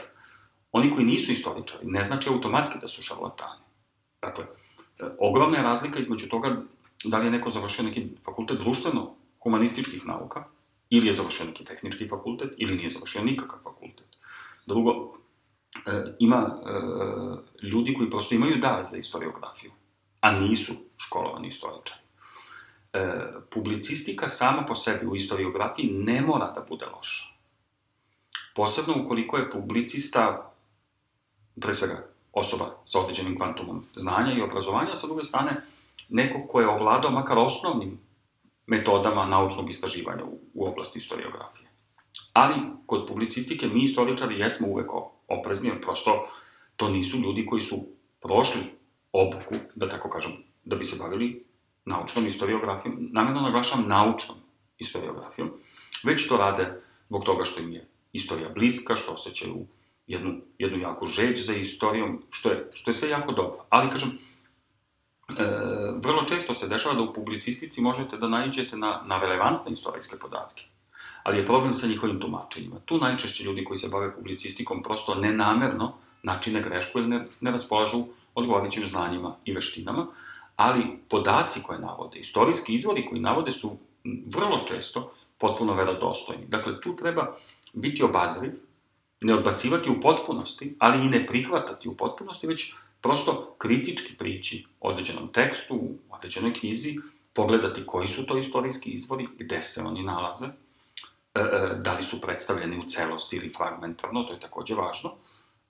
oni koji nisu istoričari ne znači automatski da su šarlatani. Dakle, ogromna je razlika između toga da li je neko završio neki fakultet društveno-humanističkih nauka, ili je završio neki tehnički fakultet, ili nije završio nikakav fakultet. Drugo, e, ima e, ljudi koji prosto imaju dar za historiografiju, a nisu školovani istoričari. E, publicistika sama po sebi u historiografiji ne mora da bude loša. Posebno ukoliko je publicista, pre svega, osoba sa određenim kvantumom znanja i obrazovanja, sa druge strane, neko ko je ovladao makar osnovnim metodama naučnog istraživanja u, u oblasti historiografije. Ali, kod publicistike, mi istoričari jesmo uvek oprezni, jer prosto to nisu ljudi koji su prošli obuku, da tako kažem, da bi se bavili naučnom historiografijom, namjerno naglašavam naučnom historiografijom, već to rade zbog toga što im je istorija bliska, što osjećaju jednu, jednu jako žeđ za istorijom, što je, što je sve jako dobro. Ali, kažem, vrlo često se dešava da u publicistici možete da naiđete na, na relevantne istorijske podatke, ali je problem sa njihovim tumačenjima. Tu najčešće ljudi koji se bave publicistikom prosto nenamerno načine grešku ili ne, ne raspolažu odgovarajućim znanjima i veštinama, ali podaci koje navode, istorijski izvori koji navode su vrlo često potpuno verodostojni. Dakle, tu treba biti obazriv, ne odbacivati u potpunosti, ali i ne prihvatati u potpunosti, već prosto kritički prići određenom tekstu, određenoj knjizi, pogledati koji su to istorijski izvori, gde se oni nalaze, e, e, da li su predstavljeni u celosti ili fragmentarno, to je takođe važno,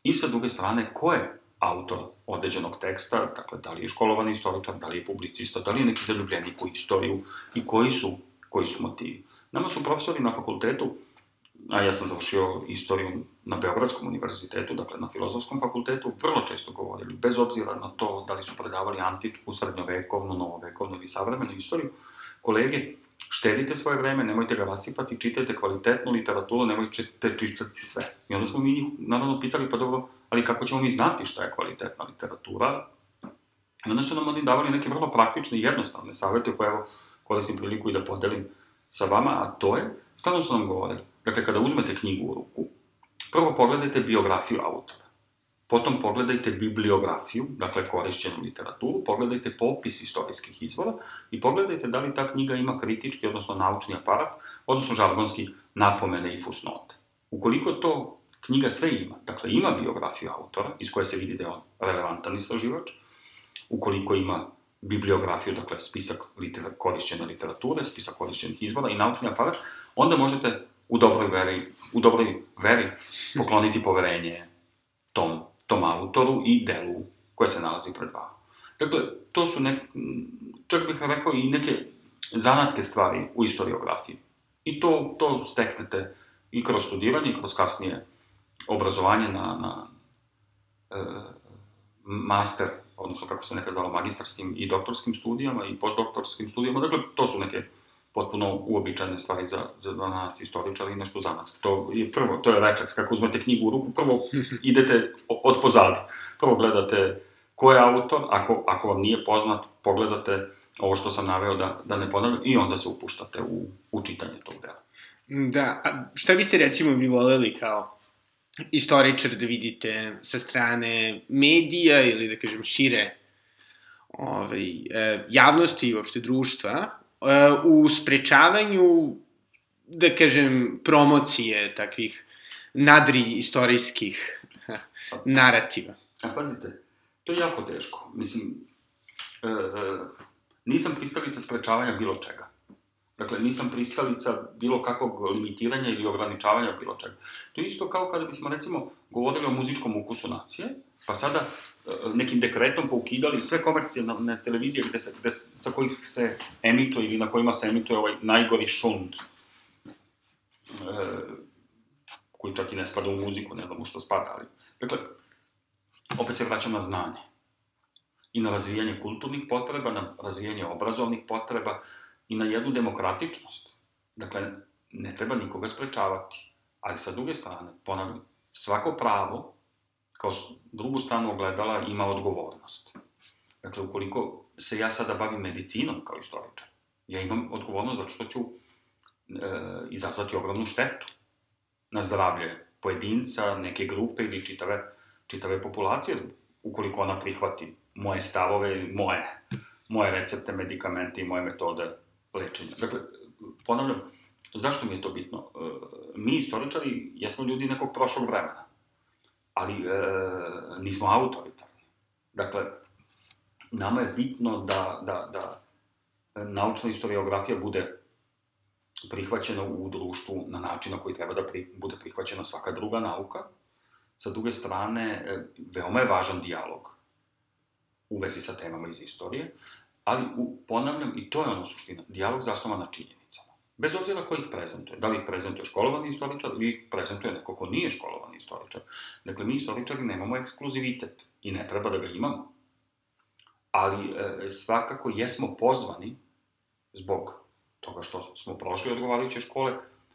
i sa druge strane, ko je autor određenog teksta, dakle, da li je školovani istoričar, da li je publicista, da li je neki zaljubljenik u istoriju i koji su, koji su motivi. Nama su profesori na fakultetu a ja sam završio istoriju na Beogradskom univerzitetu, dakle na filozofskom fakultetu, vrlo često govorili, bez obzira na to da li su predavali antičku, srednjovekovnu, novovekovnu ili savremenu istoriju, kolege, štedite svoje vreme, nemojte ga rasipati, čitajte kvalitetnu literaturu, nemojte čitati sve. I onda smo mi njih, naravno, pitali, pa dobro, ali kako ćemo mi znati šta je kvalitetna literatura? I onda su nam oni davali neke vrlo praktične i jednostavne savete koje, evo, koristim priliku i da podelim sa vama, a to je, stalno su nam govorili, Dakle, kada uzmete knjigu u ruku, prvo pogledajte biografiju autora. Potom pogledajte bibliografiju, dakle korišćenu literaturu, pogledajte popis istorijskih izvora i pogledajte da li ta knjiga ima kritički, odnosno naučni aparat, odnosno žargonski napomene i fusnote. Ukoliko to knjiga sve ima, dakle ima biografiju autora, iz koje se vidi da je on relevantan istraživač, ukoliko ima bibliografiju, dakle spisak litera, korišćene literature, spisak korišćenih izvora i naučni aparat, onda možete u dobroj veri, u dobroj veri pokloniti poverenje tom, tom autoru i delu koje se nalazi pred vama. Dakle, to su nek, čak bih rekao i neke zanatske stvari u historiografiji. I to, to steknete i kroz studiranje, i kroz kasnije obrazovanje na, na e, master, odnosno kako se nekad zvalo, magistarskim i doktorskim studijama i postdoktorskim studijama. Dakle, to su neke potpuno uobičajene stvari za, za, za nas istoričari i nešto zanatski. To je prvo, to je refleks, kako uzmete knjigu u ruku, prvo idete od pozadi. Prvo gledate ko je autor, ako, ako vam nije poznat, pogledate ovo što sam naveo da, da ne ponavljam i onda se upuštate u, u čitanje tog dela. Da, a šta biste recimo vi voleli kao istoričar da vidite sa strane medija ili da kažem šire ovaj, e, javnosti i uopšte društva u sprečavanju, da kažem, promocije takvih nadri istorijskih narativa. A pazite, to je jako teško. Mislim, e, e, nisam pristalica sprečavanja bilo čega. Dakle, nisam pristalica bilo kakvog limitiranja ili ograničavanja bilo čega. To je isto kao kada bismo, recimo, govorili o muzičkom ukusu nacije, pa sada e, nekim dekretom poukidali sve komercijalne televizije gde se, gde, sa kojih se emituje ili na kojima se emituje ovaj najgori šund, e, koji čak i ne spada u muziku, ne znam u što spada, ali... Dakle, opet se vraćam na znanje. I na razvijanje kulturnih potreba, na razvijanje obrazovnih potreba, i na jednu demokratičnost. Dakle, ne treba nikoga sprečavati. Ali sa druge strane, ponavljam, svako pravo, kao drugu stranu ogledala, ima odgovornost. Dakle, ukoliko se ja sada bavim medicinom kao istoričar, ja imam odgovornost zato što ću e, izazvati ogromnu štetu na zdravlje pojedinca, neke grupe ili čitave, čitave populacije, ukoliko ona prihvati moje stavove, moje, moje recepte, medikamente i moje metode lečenja. Dakle, ponavljam, zašto mi je to bitno? E, mi, istoričari, jesmo ljudi nekog prošlog vremena, ali e, nismo autoritarni. Dakle, nama je bitno da, da, da naučna historiografija bude prihvaćena u društvu na način na koji treba da pri, bude prihvaćena svaka druga nauka. Sa druge strane, e, veoma je važan dijalog u vezi sa temama iz istorije, ali u, ponavljam, i to je ono suština, dijalog zasnovan na činjenicama. Bez obzira ko ih prezentuje. Da li ih prezentuje školovani istoričar ili ih prezentuje neko ko nije školovani istoričar. Dakle, mi istoričari nemamo ekskluzivitet i ne treba da ga imamo. Ali e, svakako jesmo pozvani, zbog toga što smo prošli odgovarajuće škole,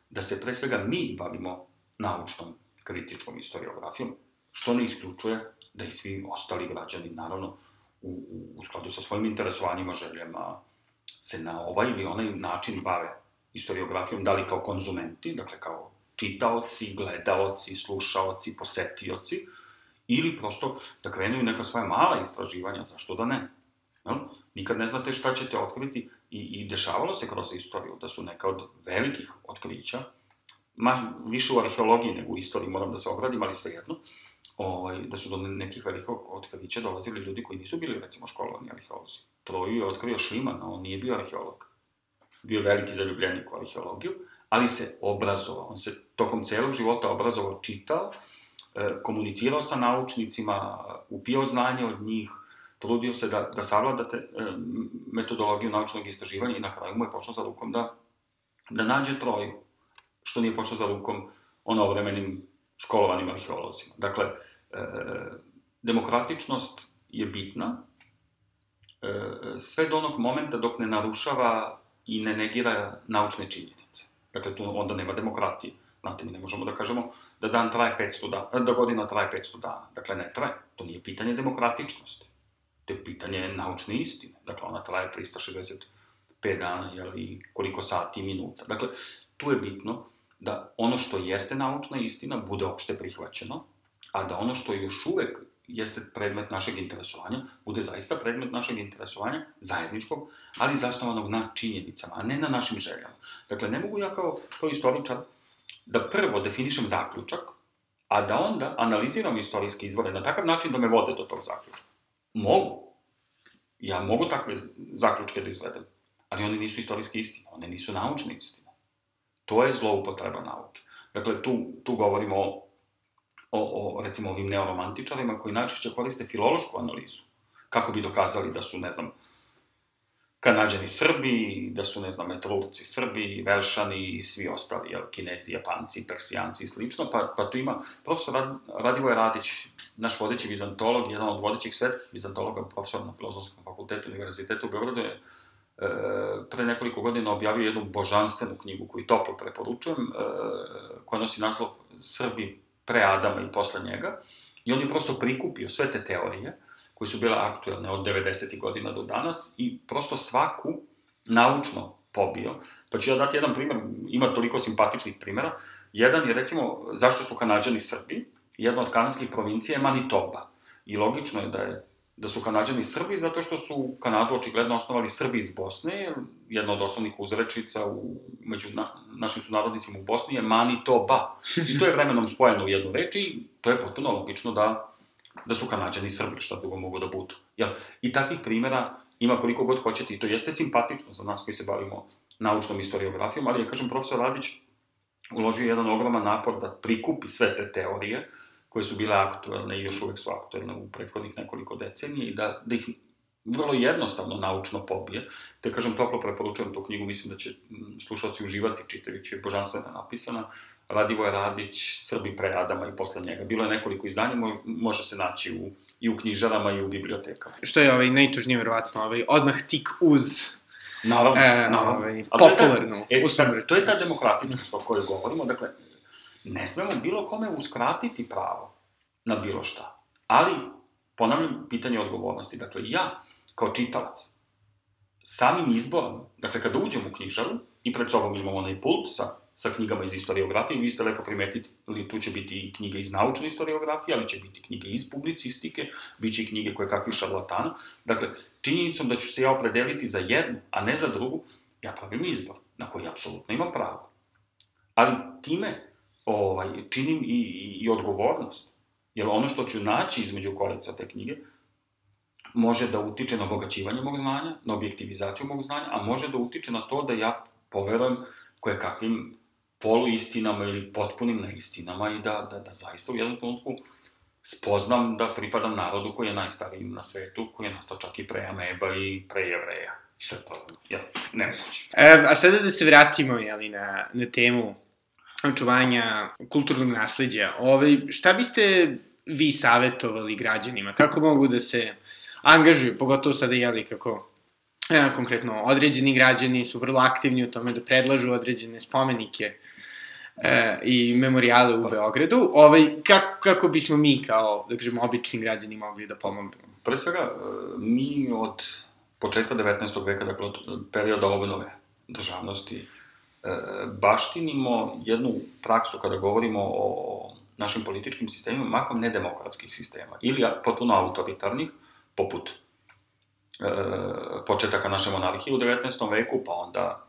da se pre svega mi bavimo naučnom kritičkom istoriografijom, što ne isključuje da i svi ostali građani, naravno, u, u, u skladu sa svojim interesovanjima, željama, se na ovaj ili onaj način bave istoriografijom, da li kao konzumenti, dakle kao čitaoci, gledaoci, slušaoci, posetioci, ili prosto da krenu neka svoja mala istraživanja, zašto da ne? Jel? Nikad ne znate šta ćete otkriti i, i dešavalo se kroz istoriju da su neka od velikih otkrića, ma, više u arheologiji nego u istoriji, moram da se ogradim, ali svejedno, ovaj, da su do nekih velikih otkrića dolazili ljudi koji nisu bili, recimo, školovani arheolozi. Troju je otkrio Šliman, a on nije bio arheolog. Bio veliki zaljubljenik u arheologiju, ali se obrazovao. On se tokom celog života obrazovao, čitao, e, komunicirao sa naučnicima, upio znanje od njih, trudio se da, da savladate e, metodologiju naučnog istraživanja i na kraju mu je počeo za rukom da, da nađe troju, što nije počeo za rukom ono vremenim školovanim arheolozima. Dakle, e, demokratičnost je bitna sve do onog momenta dok ne narušava i ne negira naučne činjenice. Dakle, tu onda nema demokratije. Znate, mi ne možemo da kažemo da dan traje 500 dana, da godina traje 500 dana. Dakle, ne traje. To nije pitanje demokratičnosti. To je pitanje naučne istine. Dakle, ona traje 365 dana, jel, i koliko sati i minuta. Dakle, tu je bitno da ono što jeste naučna istina bude opšte prihvaćeno, a da ono što još uvek jeste predmet našeg interesovanja, bude zaista predmet našeg interesovanja, zajedničkog, ali zasnovanog na činjenicama, a ne na našim željama. Dakle, ne mogu ja kao, kao istoričar da prvo definišem zaključak, a da onda analiziram istorijske izvore na takav način da me vode do tog zaključka. Mogu. Ja mogu takve zaključke da izvedem, ali one nisu istorijske istine, one nisu naučne istine. To je zloupotreba nauke. Dakle, tu, tu govorimo o, o, o, recimo, ovim neoromantičarima koji najčešće koriste filološku analizu, kako bi dokazali da su, ne znam, Kanadjani Srbi, da su, ne znam, Etrurci Srbi, Velšani i svi ostali, jel, Kinezi, Japanci, Persijanci i slično, pa, pa tu ima profesor Rad, Radivoje Radić, naš vodeći vizantolog, jedan od vodećih svetskih vizantologa, profesor na Filozofskom fakultetu Univerzitetu u Beogradu, je e, pre nekoliko godina objavio jednu božanstvenu knjigu koju toplo preporučujem, e, koja nosi naslov Srbi pre Adama i posle njega. I on je prosto prikupio sve te teorije koje su bile aktuelne od 90. godina do danas i prosto svaku naučno pobio. Pa ću ja dati jedan primer, ima toliko simpatičnih primera. Jedan je recimo zašto su Kanadžani Srbi, jedna od kanadskih provincija je Manitoba. I logično je da je da su Kanadjani Srbi, zato što su Kanadu očigledno osnovali Srbi iz Bosne, jedna od osnovnih uzrečica u, među na, našim sunarodnicima u Bosni je Manitoba. I to je vremenom spojeno u jednu reč i to je potpuno logično da, da su Kanadjani Srbi, što drugo mogu da budu. Jel? I takvih primera ima koliko god hoćete i to jeste simpatično za nas koji se bavimo naučnom historiografijom, ali ja kažem, profesor Radić uložio jedan ogroman napor da prikupi sve te teorije koje su bile aktuelne i još uvek su aktuelne u prethodnih nekoliko decenija i da, da ih vrlo jednostavno naučno pobije. Te kažem, toplo preporučujem tu knjigu, mislim da će slušalci uživati čitajući, je božanstveno napisana. Radivoje Radić, Srbi pre Adama i posle njega. Bilo je nekoliko izdanja, može se naći u, i u knjižarama i u bibliotekama. Što je ovaj najtužnije, verovatno, ovaj, odmah tik uz Naravno, e, naravno. Ovaj, popularno, e, to je ta demokratičnost o kojoj govorimo, dakle, ne smemo bilo kome uskratiti pravo na bilo šta. Ali, ponavljam, pitanje odgovornosti. Dakle, ja, kao čitalac, samim izborom, dakle, kada uđem u knjižaru i pred sobom imam onaj pult sa, sa knjigama iz historiografije, vi ste lepo primetili, tu će biti i knjige iz naučne historiografije, ali će biti knjige iz publicistike, bit će i knjige koje kakvi šarlatana. Dakle, činjenicom da ću se ja opredeliti za jednu, a ne za drugu, ja pravim izbor, na koji apsolutno imam pravo. Ali time ovaj, činim i, i, i odgovornost. Jer ono što ću naći između korica te knjige, može da utiče na obogaćivanje mog znanja, na objektivizaciju mog znanja, a može da utiče na to da ja poverujem koje kakvim poluistinama ili potpunim neistinama i da, da, da zaista u jednom trenutku spoznam da pripadam narodu koji je najstariji na svetu, koji je nastao čak i pre Ameba i pre Jevreja. Što je problem, ja, nemoguće. E, a sada da se vratimo, jeli, na, na temu očuvanja kulturnog nasledđa. Ovaj, šta biste vi savjetovali građanima? Kako mogu da se angažuju, pogotovo sada, jeli, kako e, konkretno određeni građani su vrlo aktivni u tome da predlažu određene spomenike e, i memorijale u pa. Beogradu. Ovaj, kako, kako bismo mi kao, da kažemo, obični građani mogli da pomognemo? Pre svega, e, mi od početka 19. veka, dakle od perioda obnove državnosti, baštinimo jednu praksu kada govorimo o našim političkim sistemima, mahom nedemokratskih sistema, ili potpuno autoritarnih, poput e, početaka naše monarhije u 19. veku, pa onda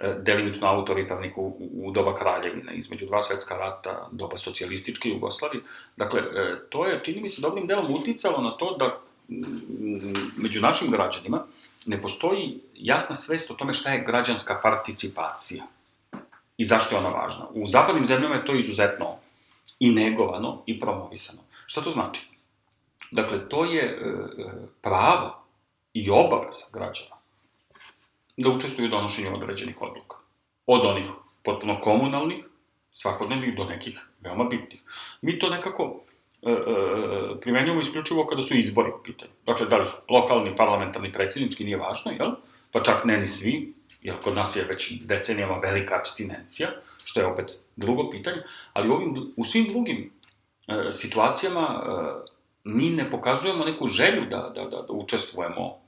e, delimično autoritarnih u, u doba kraljevine, između dva svetska rata, doba socijalističke Jugoslavije. Dakle, e, to je, čini mi se, dobrim delom uticalo na to da među našim građanima ne postoji jasna svest o tome šta je građanska participacija i zašto je ona važna. U zapadnim zemljama je to izuzetno i negovano i promovisano. Šta to znači? Dakle, to je e, pravo i obaveza građana da učestvuju u donošenju određenih odluka. Od onih potpuno komunalnih, svakodnevnih, do nekih veoma bitnih. Mi to nekako primenjujemo isključivo kada su izbori u pitanju. Dakle, da li su lokalni, parlamentarni, predsjednički, nije važno, jel? Pa čak ne ni svi, jer kod nas je već decenijama velika abstinencija, što je opet drugo pitanje, ali u, ovim, u svim drugim e, situacijama e, mi ne pokazujemo neku želju da, da, da, da učestvujemo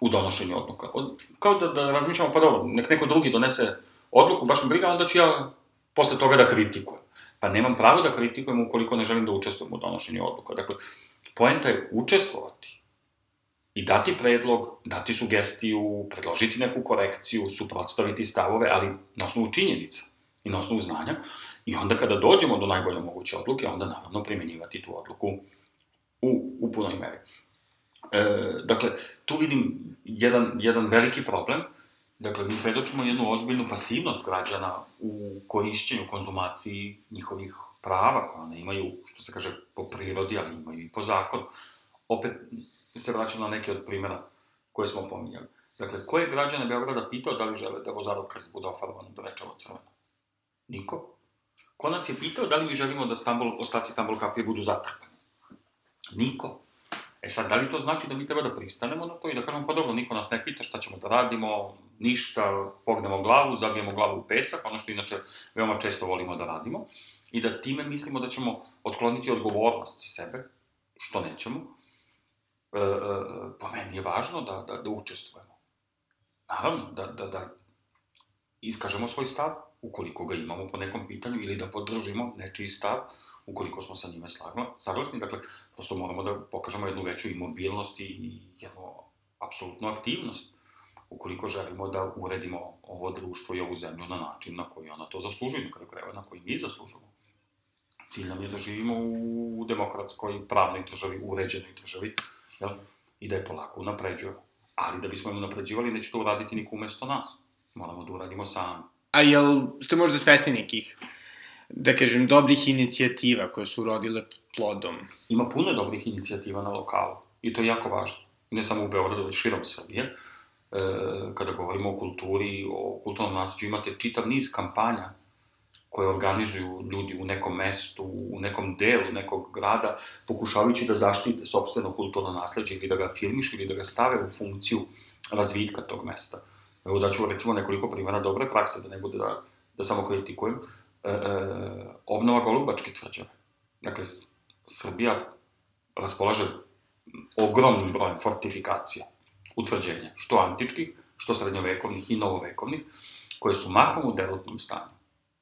u donošenju odluka. Od, kao da, da razmišljamo, pa dobro, nek neko drugi donese odluku, baš me briga, onda ću ja posle toga da kritikujem. Pa nemam pravo da kritikujem ukoliko ne želim da učestvujem u donošenju odluka. Dakle, poenta je učestvovati i dati predlog, dati sugestiju, predložiti neku korekciju, suprotstaviti stavove, ali na osnovu činjenica i na osnovu znanja. I onda kada dođemo do najbolje moguće odluke, onda naravno primenjivati tu odluku u, u punoj meri. E, dakle, tu vidim jedan, jedan veliki problem. Dakle, mi svedočimo jednu ozbiljnu pasivnost građana u korišćenju, konzumaciji njihovih prava koje one imaju, što se kaže, po prirodi, ali imaju i po zakonu. Opet se vraćam na neke od primjera koje smo pominjali. Dakle, ko je građane Beograda pitao da li žele da Vozarov krst bude ofarban do večevo crveno? Niko. Ko nas je pitao da li mi želimo da Stambul, ostaci Stambul kapije budu zatrpani? Niko. E sad, da li to znači da mi treba da pristanemo na to i da kažemo, pa dobro, niko nas ne pita šta ćemo da radimo, ništa, pognemo glavu, zabijemo glavu u pesak, ono što inače veoma često volimo da radimo, i da time mislimo da ćemo otkloniti odgovornost sa sebe, što nećemo. E, e, po meni je važno da, da, da učestvujemo. Naravno, da, da, da iskažemo svoj stav, ukoliko ga imamo po nekom pitanju, ili da podržimo nečiji stav, ukoliko smo sa njime saglasni. Dakle, prosto moramo da pokažemo jednu veću imobilnost i jednu apsolutnu aktivnost ukoliko želimo da uredimo ovo društvo i ovu zemlju na način na koji ona to zaslužuje, na kraju krajeva na koji mi zaslužujemo. Cilj nam je da živimo u demokratskoj, pravnoj državi, uređenoj državi, jel? i da je polako unapređujemo. Ali da bismo je unapređivali, neće to uraditi niko umesto nas. Moramo da uradimo sami. A jel ste možda svesni nekih, da kažem, dobrih inicijativa koje su urodile plodom? Ima puno dobrih inicijativa na lokalu i to je jako važno. Ne samo u Beogradu, već širom Srbije. E, kada govorimo o kulturi, o kulturnom nasleđu, imate čitav niz kampanja koje organizuju ljudi u nekom mestu, u nekom delu nekog grada, pokušavajući da zaštite sobstveno kulturno nasledđe ili da ga filmišu ili da ga stave u funkciju razvitka tog mesta. Evo da ću recimo nekoliko primjera dobre prakse, da ne bude da, da samo kritikujem. E, e, obnova Golubačke tvrđave. Dakle, Srbija raspolaže ogromnim brojem fortifikacija, utvrđenja, što antičkih, što srednjovekovnih i novovekovnih, koje su mahom u derutnom stanju.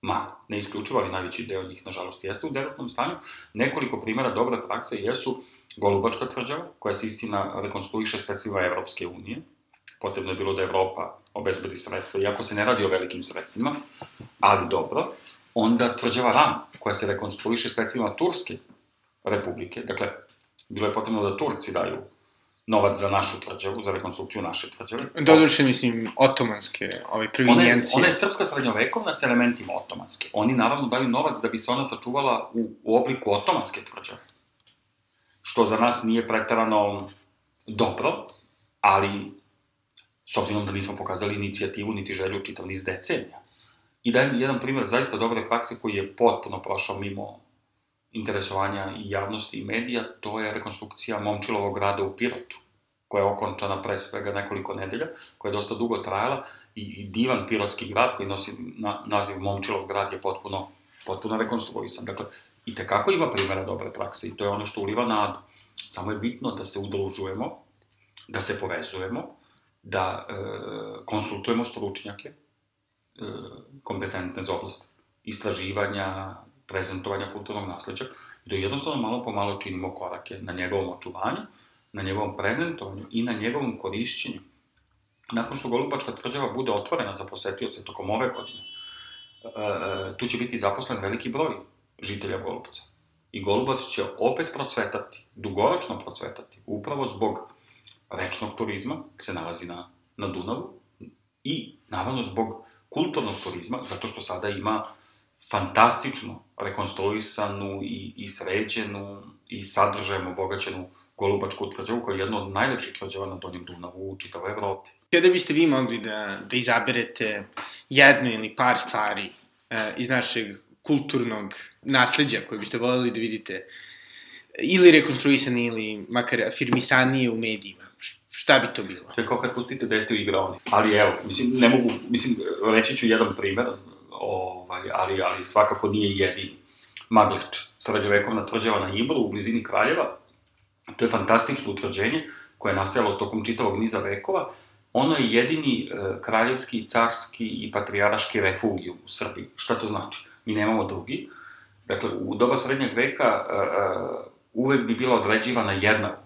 Mah, ne isključivo, ali najveći deo njih, nažalost, jeste u derutnom stanju. Nekoliko primjera dobre prakse jesu Golubačka tvrđava, koja se istina rekonstruiše sredstvima Evropske unije. Potrebno je bilo da Evropa obezbedi sredstva, iako se ne radi o velikim sredstvima, ali dobro. Onda tvrđava Ram, koja se rekonstruiše sredstvima Turske republike. Dakle, bilo je potrebno da Turci daju novac za našu tvrđavu, za rekonstrukciju naše tvrđave. Doduše, mislim, otomanske, ove provinjencije. Ona ona je srpska srednjovekovna s elementima otomanske. Oni naravno daju novac da bi se ona sačuvala u, u obliku otomanske tvrđave. Što za nas nije pretarano dobro, ali s obzirom da nismo pokazali inicijativu niti želju čitav niz decenija. I dajem jedan primjer zaista dobre prakse koji je potpuno prošao mimo interesovanja i javnosti i medija, to je rekonstrukcija Momčilovog grada u Pirotu, koja je okončana pre svega nekoliko nedelja, koja je dosta dugo trajala i, i divan pirotski grad koji nosi na, naziv Momčilov grad je potpuno, potpuno rekonstruisan. Dakle, i tekako ima primjera dobre prakse i to je ono što uliva nadu. Samo je bitno da se udružujemo, da se povezujemo, da e, konsultujemo stručnjake, kompetentne za oblast istraživanja, prezentovanja kulturnog nasleđa da jednostavno malo po malo činimo korake na njegovom očuvanju, na njegovom prezentovanju i na njegovom korišćenju. Nakon što Golubačka tvrđava bude otvorena za posetioce tokom ove godine, e, tu će biti zaposlen veliki broj žitelja Golubca. I Golubac će opet procvetati, dugoročno procvetati, upravo zbog rečnog turizma, se nalazi na, na Dunavu, i naravno zbog kulturnog turizma, zato što sada ima fantastično rekonstruisanu i, i sređenu i sadržajem obogaćenu Golubačku tvrđavu, koja je jedna od najlepših tvrđava na Donjem Dunavu u čitavoj Evropi. Kada biste vi mogli da, da izaberete jednu ili par stvari uh, iz našeg kulturnog nasledđa koje biste voljeli da vidite ili rekonstruisani ili makar afirmisanije u medijima, šta bi to bilo? To je kao kad pustite dete u igraoni. Ali evo, mislim, ne mogu, mislim, reći ću jedan primer, ovaj, ali, ali svakako nije jedini. Maglič, srednjovekovna tvrđava na Ibru u blizini Kraljeva, to je fantastično utvrđenje koje je nastajalo tokom čitavog niza vekova. Ono je jedini e, kraljevski, carski i patrijaraški refugij u Srbiji. Šta to znači? Mi nemamo drugi. Dakle, u doba srednjeg veka e, e, uvek bi bila određivana jedna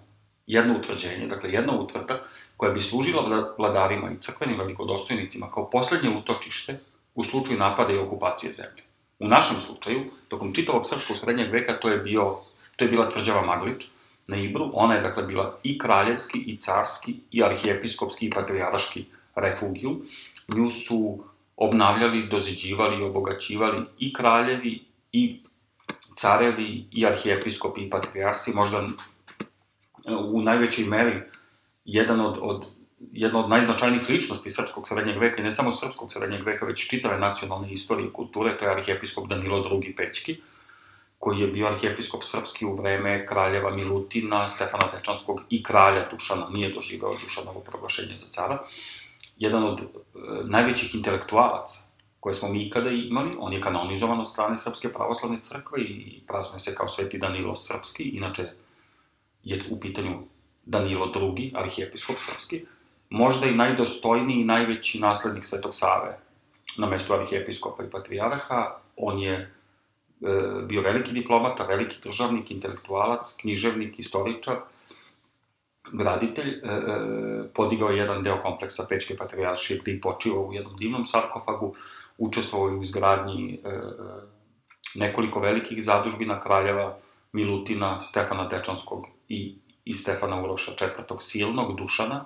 jedno utvrđenje, dakle jedna utvrda koja bi služila vladarima i crkvenim velikodostojnicima kao poslednje utočište u slučaju napada i okupacije zemlje. U našem slučaju, tokom čitavog srpskog srednjeg veka, to je, bio, to je bila tvrđava Maglič na Ibru. Ona je, dakle, bila i kraljevski, i carski, i arhijepiskopski, i patrijaraški refugijum. Nju su obnavljali, doziđivali i obogaćivali i kraljevi, i carevi, i arhijepiskopi, i patrijarsi, možda u najvećoj meri jedan od, od jedna od najznačajnijih ličnosti srpskog srednjeg veka, i ne samo srpskog srednjeg veka, već čitave nacionalne istorije i kulture, to je arhijepiskop Danilo II. Pećki, koji je bio arhijepiskop srpski u vreme kraljeva Milutina, Stefana Tečanskog i kralja Dušana, nije doživeo Dušanovo proglašenje za cara, jedan od e, najvećih intelektualaca koje smo mi ikada imali, on je kanonizovan od strane Srpske pravoslavne crkve i praznuje se kao sveti Danilo Srpski, inače je u pitanju Danilo II, arhijepiskop srpski, možda i najdostojniji i najveći naslednik Svetog Save na mestu arhijepiskopa i patrijarha. On je e, bio veliki diplomata, veliki državnik, intelektualac, književnik, istoričar, graditelj, e, e, podigao jedan deo kompleksa Pečke patrijaršije gde i počivao u jednom divnom sarkofagu, učestvovao u izgradnji nekoliko velikih zadužbina kraljeva Milutina, Stefana Dečanskog i, i Stefana Uroša IV. Silnog, Dušana,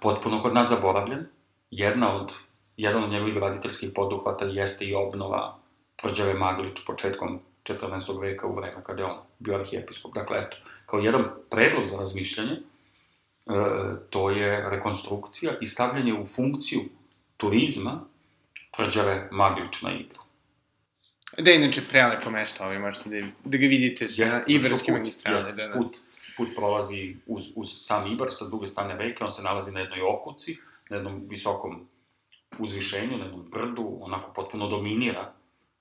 potpuno kod nas zaboravljen. Jedna od, jedan od njegovih graditeljskih poduhvata jeste i obnova tvrđave Maglić početkom 14. veka u vreme kada je on bio arhijepiskop. Dakle, eto, kao jedan predlog za razmišljanje, e, to je rekonstrukcija i stavljanje u funkciju turizma tvrđave Maglić na Ibru. Da je inače prelepo mesto, ovaj, možete da, da ga vidite sa Jeste, Ibarske magistrale. Da, da. Put, put prolazi uz, uz sam Ibar sa druge strane reke, on se nalazi na jednoj okuci, na jednom visokom uzvišenju, na jednom brdu, onako potpuno dominira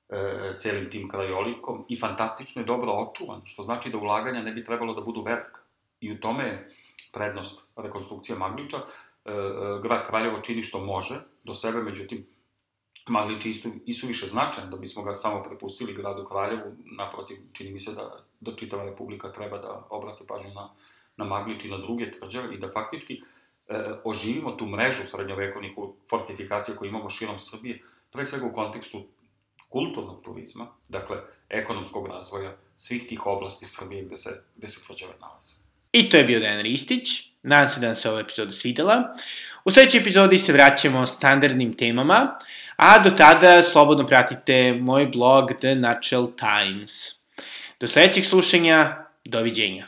e, celim tim krajolikom i fantastično je dobro očuvan, što znači da ulaganja ne bi trebalo da budu velika. I u tome je prednost rekonstrukcije Magliča. E, e, grad Kraljevo čini što može do sebe, međutim, Maglić je isto, isto više značajan, da bismo ga samo prepustili gradu Kraljevu, naprotiv, čini mi se da, da čitava republika treba da obrati pažnju na, na Maglić i na druge tvrđave i da faktički e, oživimo tu mrežu srednjovekovnih fortifikacija koje imamo širom Srbije, pre svega u kontekstu kulturnog turizma, dakle, ekonomskog razvoja svih tih oblasti Srbije gde se, gde se tvrđave nalaze. I to je bio Dejan Ristić. Nadam se da vam se ova epizoda svidela. U sledećoj epizodi se vraćamo standardnim temama, a do tada slobodno pratite moj blog The Natural Times. Do sledećeg slušanja, doviđenja.